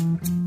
Mm-hmm.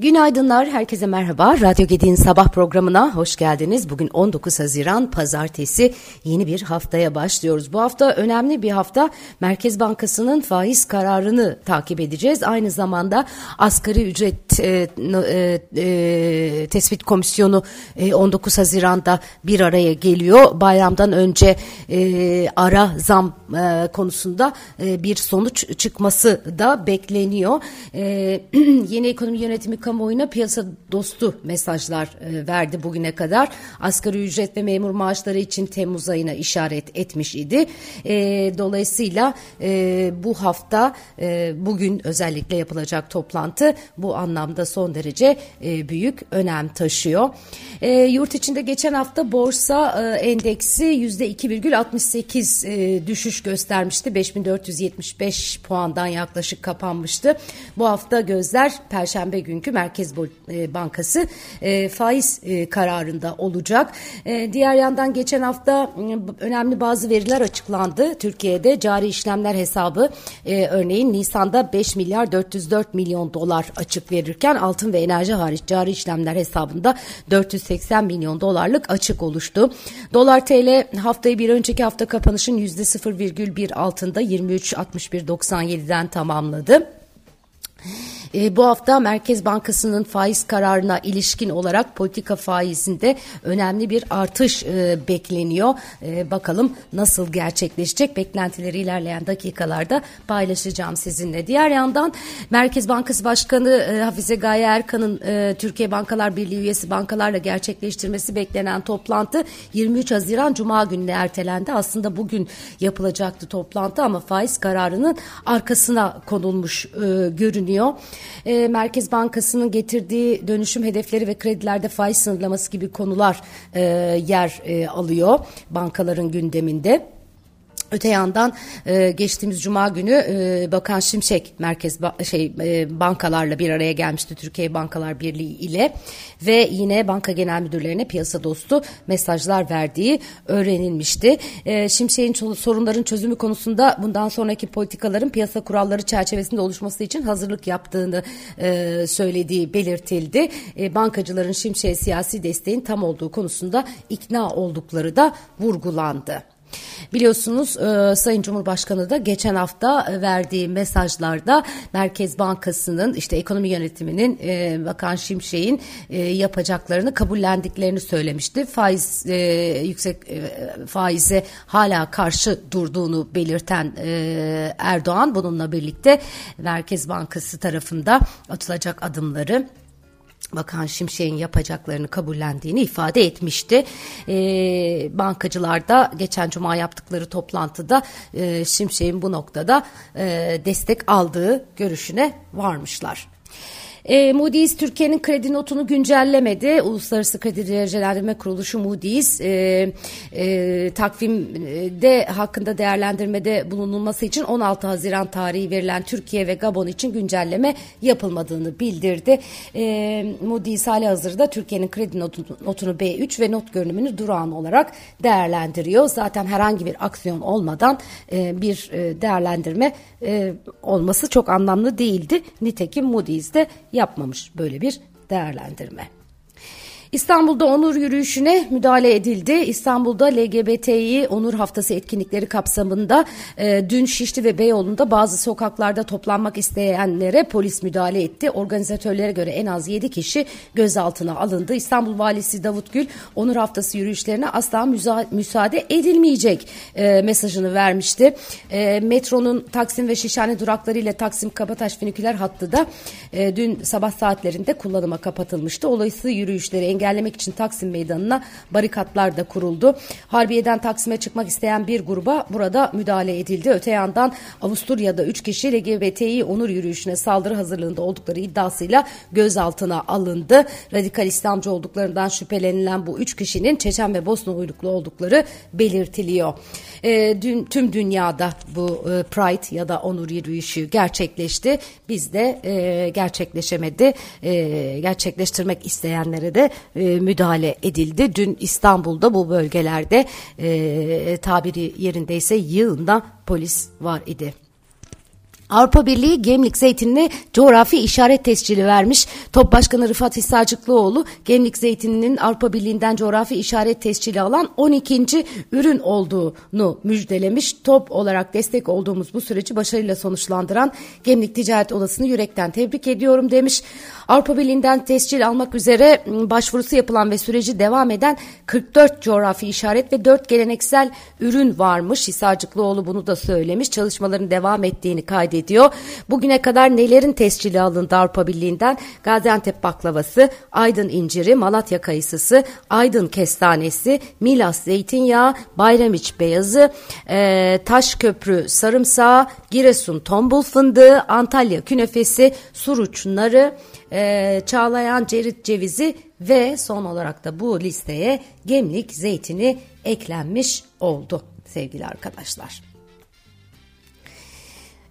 Günaydınlar, herkese merhaba. Radyo Gedi'nin sabah programına hoş geldiniz. Bugün 19 Haziran Pazartesi yeni bir haftaya başlıyoruz. Bu hafta önemli bir hafta. Merkez Bankası'nın faiz kararını takip edeceğiz. Aynı zamanda asgari ücret e, e, e, tespit komisyonu e, 19 Haziran'da bir araya geliyor. Bayramdan önce e, ara zam e, konusunda e, bir sonuç çıkması da bekleniyor. E, yeni ekonomi yönetimi kamuoyuna piyasa dostu mesajlar e, verdi bugüne kadar. Asgari ücret ve memur maaşları için Temmuz ayına işaret etmiş idi. E, dolayısıyla e, bu hafta e, bugün özellikle yapılacak toplantı bu anlamda son derece e, büyük önem taşıyor. E, yurt içinde geçen hafta borsa e, endeksi %2,68 e, düşüş göstermişti. 5475 puandan yaklaşık kapanmıştı. Bu hafta gözler Perşembe günkü Merkez e, Bankası e, faiz e, kararında olacak. Diğer yandan geçen hafta önemli bazı veriler açıklandı. Türkiye'de cari işlemler hesabı örneğin Nisan'da 5 milyar 404 milyon dolar açık verirken altın ve enerji hariç cari işlemler hesabında 480 milyon dolarlık açık oluştu. Dolar TL haftayı bir önceki hafta kapanışın %0,1 altında 23.61.97'den tamamladı. E, bu hafta Merkez Bankası'nın faiz kararına ilişkin olarak politika faizinde önemli bir artış e, bekleniyor. E, bakalım nasıl gerçekleşecek beklentileri ilerleyen dakikalarda paylaşacağım sizinle. Diğer yandan Merkez Bankası Başkanı e, Hafize Gaye Erkan'ın e, Türkiye Bankalar Birliği üyesi bankalarla gerçekleştirmesi beklenen toplantı 23 Haziran Cuma gününe ertelendi. Aslında bugün yapılacaktı toplantı ama faiz kararının arkasına konulmuş e, görünüyor e, Merkez Bankası'nın getirdiği dönüşüm hedefleri ve kredilerde faiz sınırlaması gibi konular e, yer e, alıyor bankaların gündeminde. Öte yandan e, geçtiğimiz cuma günü e, Bakan Şimşek merkez ba şey e, bankalarla bir araya gelmişti Türkiye Bankalar Birliği ile ve yine banka genel müdürlerine piyasa dostu mesajlar verdiği öğrenilmişti. E, Şimşek'in sorunların çözümü konusunda bundan sonraki politikaların piyasa kuralları çerçevesinde oluşması için hazırlık yaptığını e, söylediği belirtildi. E, bankacıların Şimşek'e siyasi desteğin tam olduğu konusunda ikna oldukları da vurgulandı. Biliyorsunuz e, Sayın Cumhurbaşkanı da geçen hafta verdiği mesajlarda Merkez Bankası'nın işte ekonomi yönetiminin e, Bakan Şimşek'in e, yapacaklarını kabullendiklerini söylemişti. Faiz e, yüksek e, faize hala karşı durduğunu belirten e, Erdoğan bununla birlikte Merkez Bankası tarafında atılacak adımları Bakan Şimşek'in yapacaklarını kabullendiğini ifade etmişti. E, bankacılar da geçen cuma yaptıkları toplantıda e, Şimşek'in bu noktada e, destek aldığı görüşüne varmışlar. E, Moody's Türkiye'nin kredi notunu güncellemedi. Uluslararası Kredi Derecelendirme Kuruluşu Moody's e, e, takvimde hakkında değerlendirmede bulunulması için 16 Haziran tarihi verilen Türkiye ve Gabon için güncelleme yapılmadığını bildirdi. E, Moody's hali hazırda Türkiye'nin kredi notunu, notunu B3 ve not görünümünü durağan olarak değerlendiriyor. Zaten herhangi bir aksiyon olmadan e, bir e, değerlendirme e, olması çok anlamlı değildi. Nitekim Moody's de yapmamış böyle bir değerlendirme. İstanbul'da onur yürüyüşüne müdahale edildi. İstanbul'da LGBTİ Onur Haftası etkinlikleri kapsamında e, dün Şişli ve Beyoğlu'nda bazı sokaklarda toplanmak isteyenlere polis müdahale etti. Organizatörlere göre en az 7 kişi gözaltına alındı. İstanbul Valisi Davut Gül Onur Haftası yürüyüşlerine asla müsaade edilmeyecek e, mesajını vermişti. E, metronun Taksim ve Şişhane durakları ile Taksim Kabataş Finiküler hattı da e, dün sabah saatlerinde kullanıma kapatılmıştı. Olası yürüyüşleri engellemek için Taksim Meydanı'na barikatlar da kuruldu. Harbiye'den Taksim'e çıkmak isteyen bir gruba burada müdahale edildi. Öte yandan Avusturya'da 3 kişi LGBTİ onur yürüyüşüne saldırı hazırlığında oldukları iddiasıyla gözaltına alındı. Radikal İslamcı olduklarından şüphelenilen bu 3 kişinin Çeçen ve Bosna uyruklu oldukları belirtiliyor. E, dün tüm dünyada bu e, Pride ya da onur yürüyüşü gerçekleşti. Bizde e, gerçekleşemedi. E, gerçekleştirmek isteyenlere de e, müdahale edildi. Dün İstanbul'da bu bölgelerde e, tabiri yerindeyse yığında polis var idi. Avrupa Birliği Gemlik zeytinine coğrafi işaret tescili vermiş. Top Başkanı Rıfat Hisarcıklıoğlu Gemlik zeytininin Avrupa Birliği'nden coğrafi işaret tescili alan 12. ürün olduğunu müjdelemiş. Top olarak destek olduğumuz bu süreci başarıyla sonuçlandıran Gemlik Ticaret Odası'nı yürekten tebrik ediyorum demiş. Avrupa Birliği'nden tescil almak üzere ıı, başvurusu yapılan ve süreci devam eden 44 coğrafi işaret ve 4 geleneksel ürün varmış. Hisarcıklıoğlu bunu da söylemiş. Çalışmaların devam ettiğini kaydediyor. Bugüne kadar nelerin tescili alındı Avrupa Birliği'nden? Gaziantep baklavası, Aydın inciri, Malatya kayısısı, Aydın kestanesi, Milas zeytinyağı, Bayramiç beyazı, e, Taşköprü sarımsağı, Giresun tombul fındığı, Antalya künefesi, Suruç narı, e, Çağlayan cerit cevizi ve son olarak da bu listeye gemlik zeytini eklenmiş oldu sevgili arkadaşlar.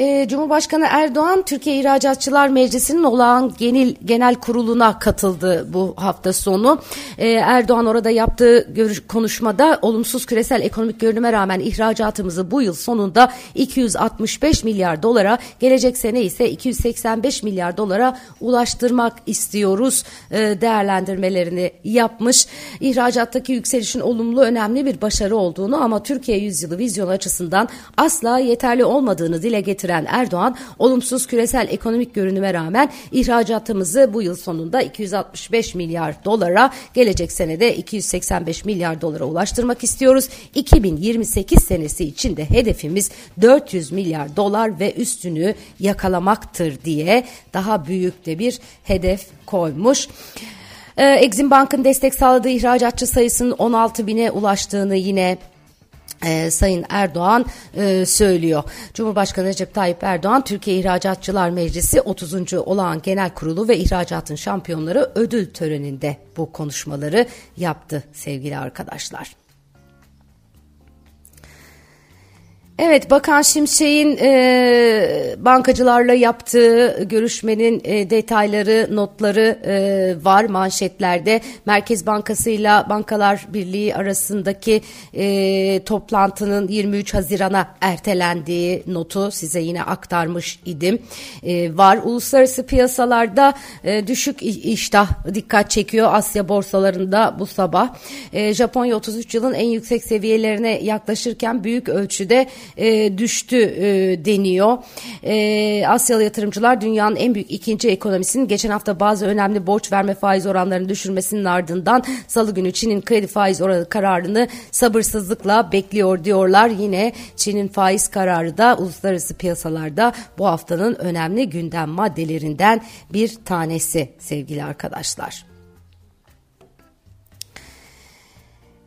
E, Cumhurbaşkanı Erdoğan Türkiye İhracatçılar Meclisi'nin olağan genel, genel kuruluna katıldı bu hafta sonu. E, Erdoğan orada yaptığı görüş, konuşmada olumsuz küresel ekonomik görünüme rağmen ihracatımızı bu yıl sonunda 265 milyar dolara gelecek sene ise 285 milyar dolara ulaştırmak istiyoruz e, değerlendirmelerini yapmış. İhracattaki yükselişin olumlu önemli bir başarı olduğunu ama Türkiye yüzyılı vizyon açısından asla yeterli olmadığını dile getiren getiren Erdoğan olumsuz küresel ekonomik görünüme rağmen ihracatımızı bu yıl sonunda 265 milyar dolara gelecek senede 285 milyar dolara ulaştırmak istiyoruz. 2028 senesi için de hedefimiz 400 milyar dolar ve üstünü yakalamaktır diye daha büyük de bir hedef koymuş. Ee, Exim Bank'ın destek sağladığı ihracatçı sayısının 16 bine ulaştığını yine ee, Sayın Erdoğan e, söylüyor. Cumhurbaşkanı Recep Tayyip Erdoğan Türkiye İhracatçılar Meclisi 30. olağan genel kurulu ve ihracatın şampiyonları ödül töreninde bu konuşmaları yaptı sevgili arkadaşlar. Evet Bakan Şimşek'in e, bankacılarla yaptığı görüşmenin e, detayları, notları e, var manşetlerde. Merkez Bankası ile Bankalar Birliği arasındaki e, toplantının 23 Haziran'a ertelendiği notu size yine aktarmış idim. E, var uluslararası piyasalarda e, düşük iştah dikkat çekiyor Asya borsalarında bu sabah. E, Japonya 33 yılın en yüksek seviyelerine yaklaşırken büyük ölçüde e, düştü e, deniyor. E, Asyalı yatırımcılar dünyanın en büyük ikinci ekonomisinin geçen hafta bazı önemli borç verme faiz oranlarını düşürmesinin ardından salı günü Çin'in kredi faiz oranı kararını sabırsızlıkla bekliyor diyorlar. Yine Çin'in faiz kararı da uluslararası piyasalarda bu haftanın önemli gündem maddelerinden bir tanesi sevgili arkadaşlar.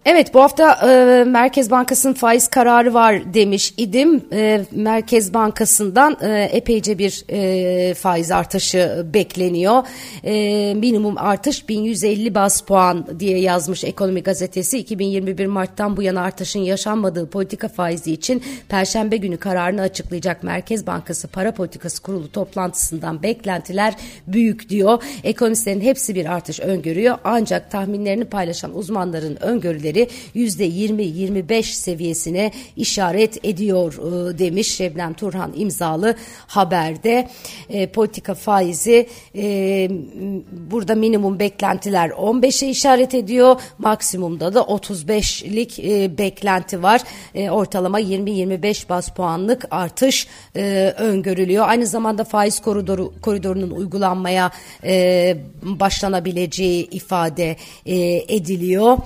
Evet bu hafta e, Merkez Bankası'nın faiz kararı var demiş idim. E, Merkez Bankası'ndan e, epeyce bir e, faiz artışı bekleniyor. E, minimum artış 1150 bas puan diye yazmış Ekonomi Gazetesi. 2021 Mart'tan bu yana artışın yaşanmadığı politika faizi için Perşembe günü kararını açıklayacak Merkez Bankası Para Politikası Kurulu toplantısından beklentiler büyük diyor. Ekonomistlerin hepsi bir artış öngörüyor ancak tahminlerini paylaşan uzmanların öngörüleri faizleri %20-25 seviyesine işaret ediyor e, demiş Şebnem Turhan imzalı haberde. E, politika faizi e, burada minimum beklentiler 15'e işaret ediyor. Maksimumda da 35'lik e, beklenti var. E, ortalama 20-25 bas puanlık artış e, öngörülüyor. Aynı zamanda faiz koridoru koridorunun uygulanmaya e, başlanabileceği ifade e, ediliyor.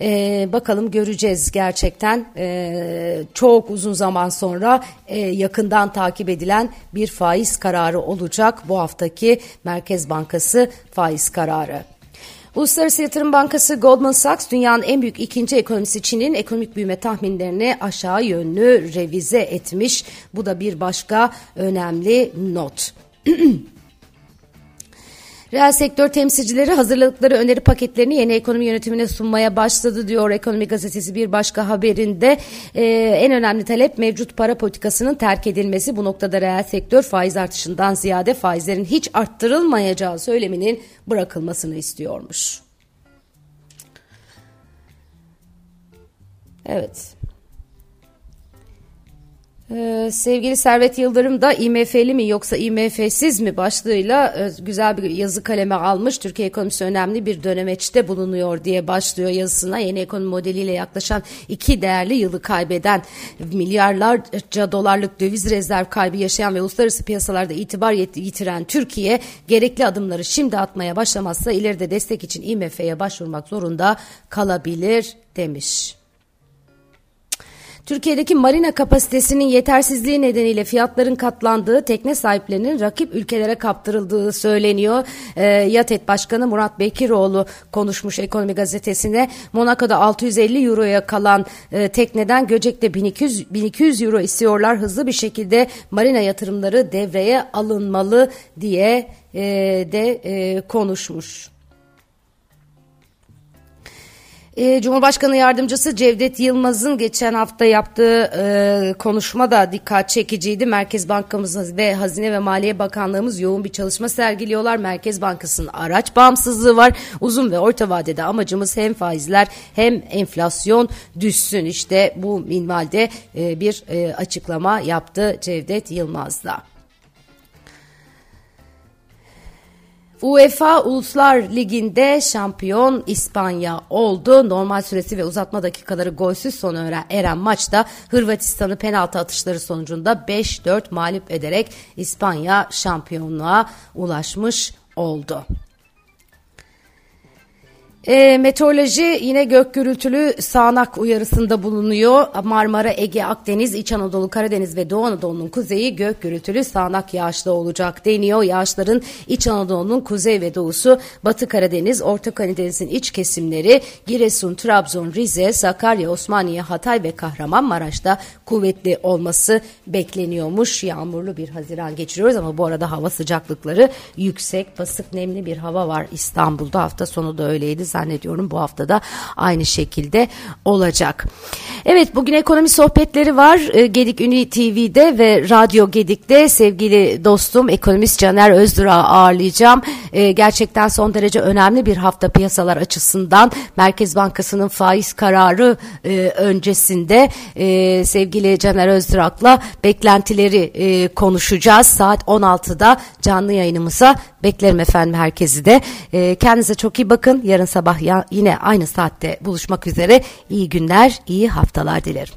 E, bakalım göreceğiz gerçekten e, çok uzun zaman sonra e, yakından takip edilen bir faiz kararı olacak bu haftaki Merkez Bankası faiz kararı. Uluslararası Yatırım Bankası Goldman Sachs dünyanın en büyük ikinci ekonomisi Çin'in ekonomik büyüme tahminlerini aşağı yönlü revize etmiş. Bu da bir başka önemli not. Reel sektör temsilcileri hazırladıkları öneri paketlerini yeni ekonomi yönetimine sunmaya başladı diyor Ekonomi Gazetesi bir başka haberinde. Ee, en önemli talep mevcut para politikasının terk edilmesi. Bu noktada reel sektör faiz artışından ziyade faizlerin hiç arttırılmayacağı söyleminin bırakılmasını istiyormuş. Evet. Ee, sevgili Servet Yıldırım da IMF'li mi yoksa IMF'siz mi başlığıyla e, güzel bir yazı kaleme almış. Türkiye ekonomisi önemli bir dönemeçte bulunuyor diye başlıyor yazısına. Yeni ekonomi modeliyle yaklaşan iki değerli yılı kaybeden milyarlarca dolarlık döviz rezerv kaybı yaşayan ve uluslararası piyasalarda itibar yitiren Türkiye gerekli adımları şimdi atmaya başlamazsa ileride destek için IMF'ye başvurmak zorunda kalabilir demiş. Türkiye'deki marina kapasitesinin yetersizliği nedeniyle fiyatların katlandığı, tekne sahiplerinin rakip ülkelere kaptırıldığı söyleniyor. E, Yatet Başkanı Murat Bekiroğlu konuşmuş Ekonomi Gazetesi'ne. Monaco'da 650 euroya kalan e, tekneden Göcek'te 1200, 1200 euro istiyorlar. Hızlı bir şekilde marina yatırımları devreye alınmalı diye e, de e, konuşmuş. E, Cumhurbaşkanı Yardımcısı Cevdet Yılmaz'ın geçen hafta yaptığı e, konuşma da dikkat çekiciydi. Merkez Bankamız ve Hazine ve Maliye Bakanlığımız yoğun bir çalışma sergiliyorlar. Merkez Bankası'nın araç bağımsızlığı var. Uzun ve orta vadede amacımız hem faizler hem enflasyon düşsün. İşte bu minvalde e, bir e, açıklama yaptı Cevdet Yılmaz'da. UEFA Uluslar Ligi'nde şampiyon İspanya oldu. Normal süresi ve uzatma dakikaları golsüz sona eren maçta Hırvatistan'ı penaltı atışları sonucunda 5-4 mağlup ederek İspanya şampiyonluğa ulaşmış oldu. E, meteoroloji yine gök gürültülü sağanak uyarısında bulunuyor. Marmara, Ege, Akdeniz, İç Anadolu, Karadeniz ve Doğu Anadolu'nun kuzeyi gök gürültülü sağanak yağışlı olacak deniyor. Yağışların İç Anadolu'nun kuzey ve doğusu, Batı Karadeniz, Orta Karadeniz'in iç kesimleri, Giresun, Trabzon, Rize, Sakarya, Osmaniye, Hatay ve Kahramanmaraş'ta kuvvetli olması bekleniyormuş. Yağmurlu bir Haziran geçiriyoruz ama bu arada hava sıcaklıkları yüksek, basık, nemli bir hava var İstanbul'da. Hafta sonu da öyleydi zannediyorum bu haftada aynı şekilde olacak. Evet bugün ekonomi sohbetleri var. Ee, Gedik Ünlü TV'de ve Radyo Gedik'te sevgili dostum ekonomist Caner Özdur'a ağırlayacağım. Ee, gerçekten son derece önemli bir hafta piyasalar açısından Merkez Bankası'nın faiz kararı e, öncesinde e, sevgili Caner Özdurak'la beklentileri e, konuşacağız. Saat 16'da canlı yayınımıza beklerim efendim herkesi de. Kendinize çok iyi bakın. Yarın sabah ya, yine aynı saatte buluşmak üzere. İyi günler, iyi haftalar dilerim.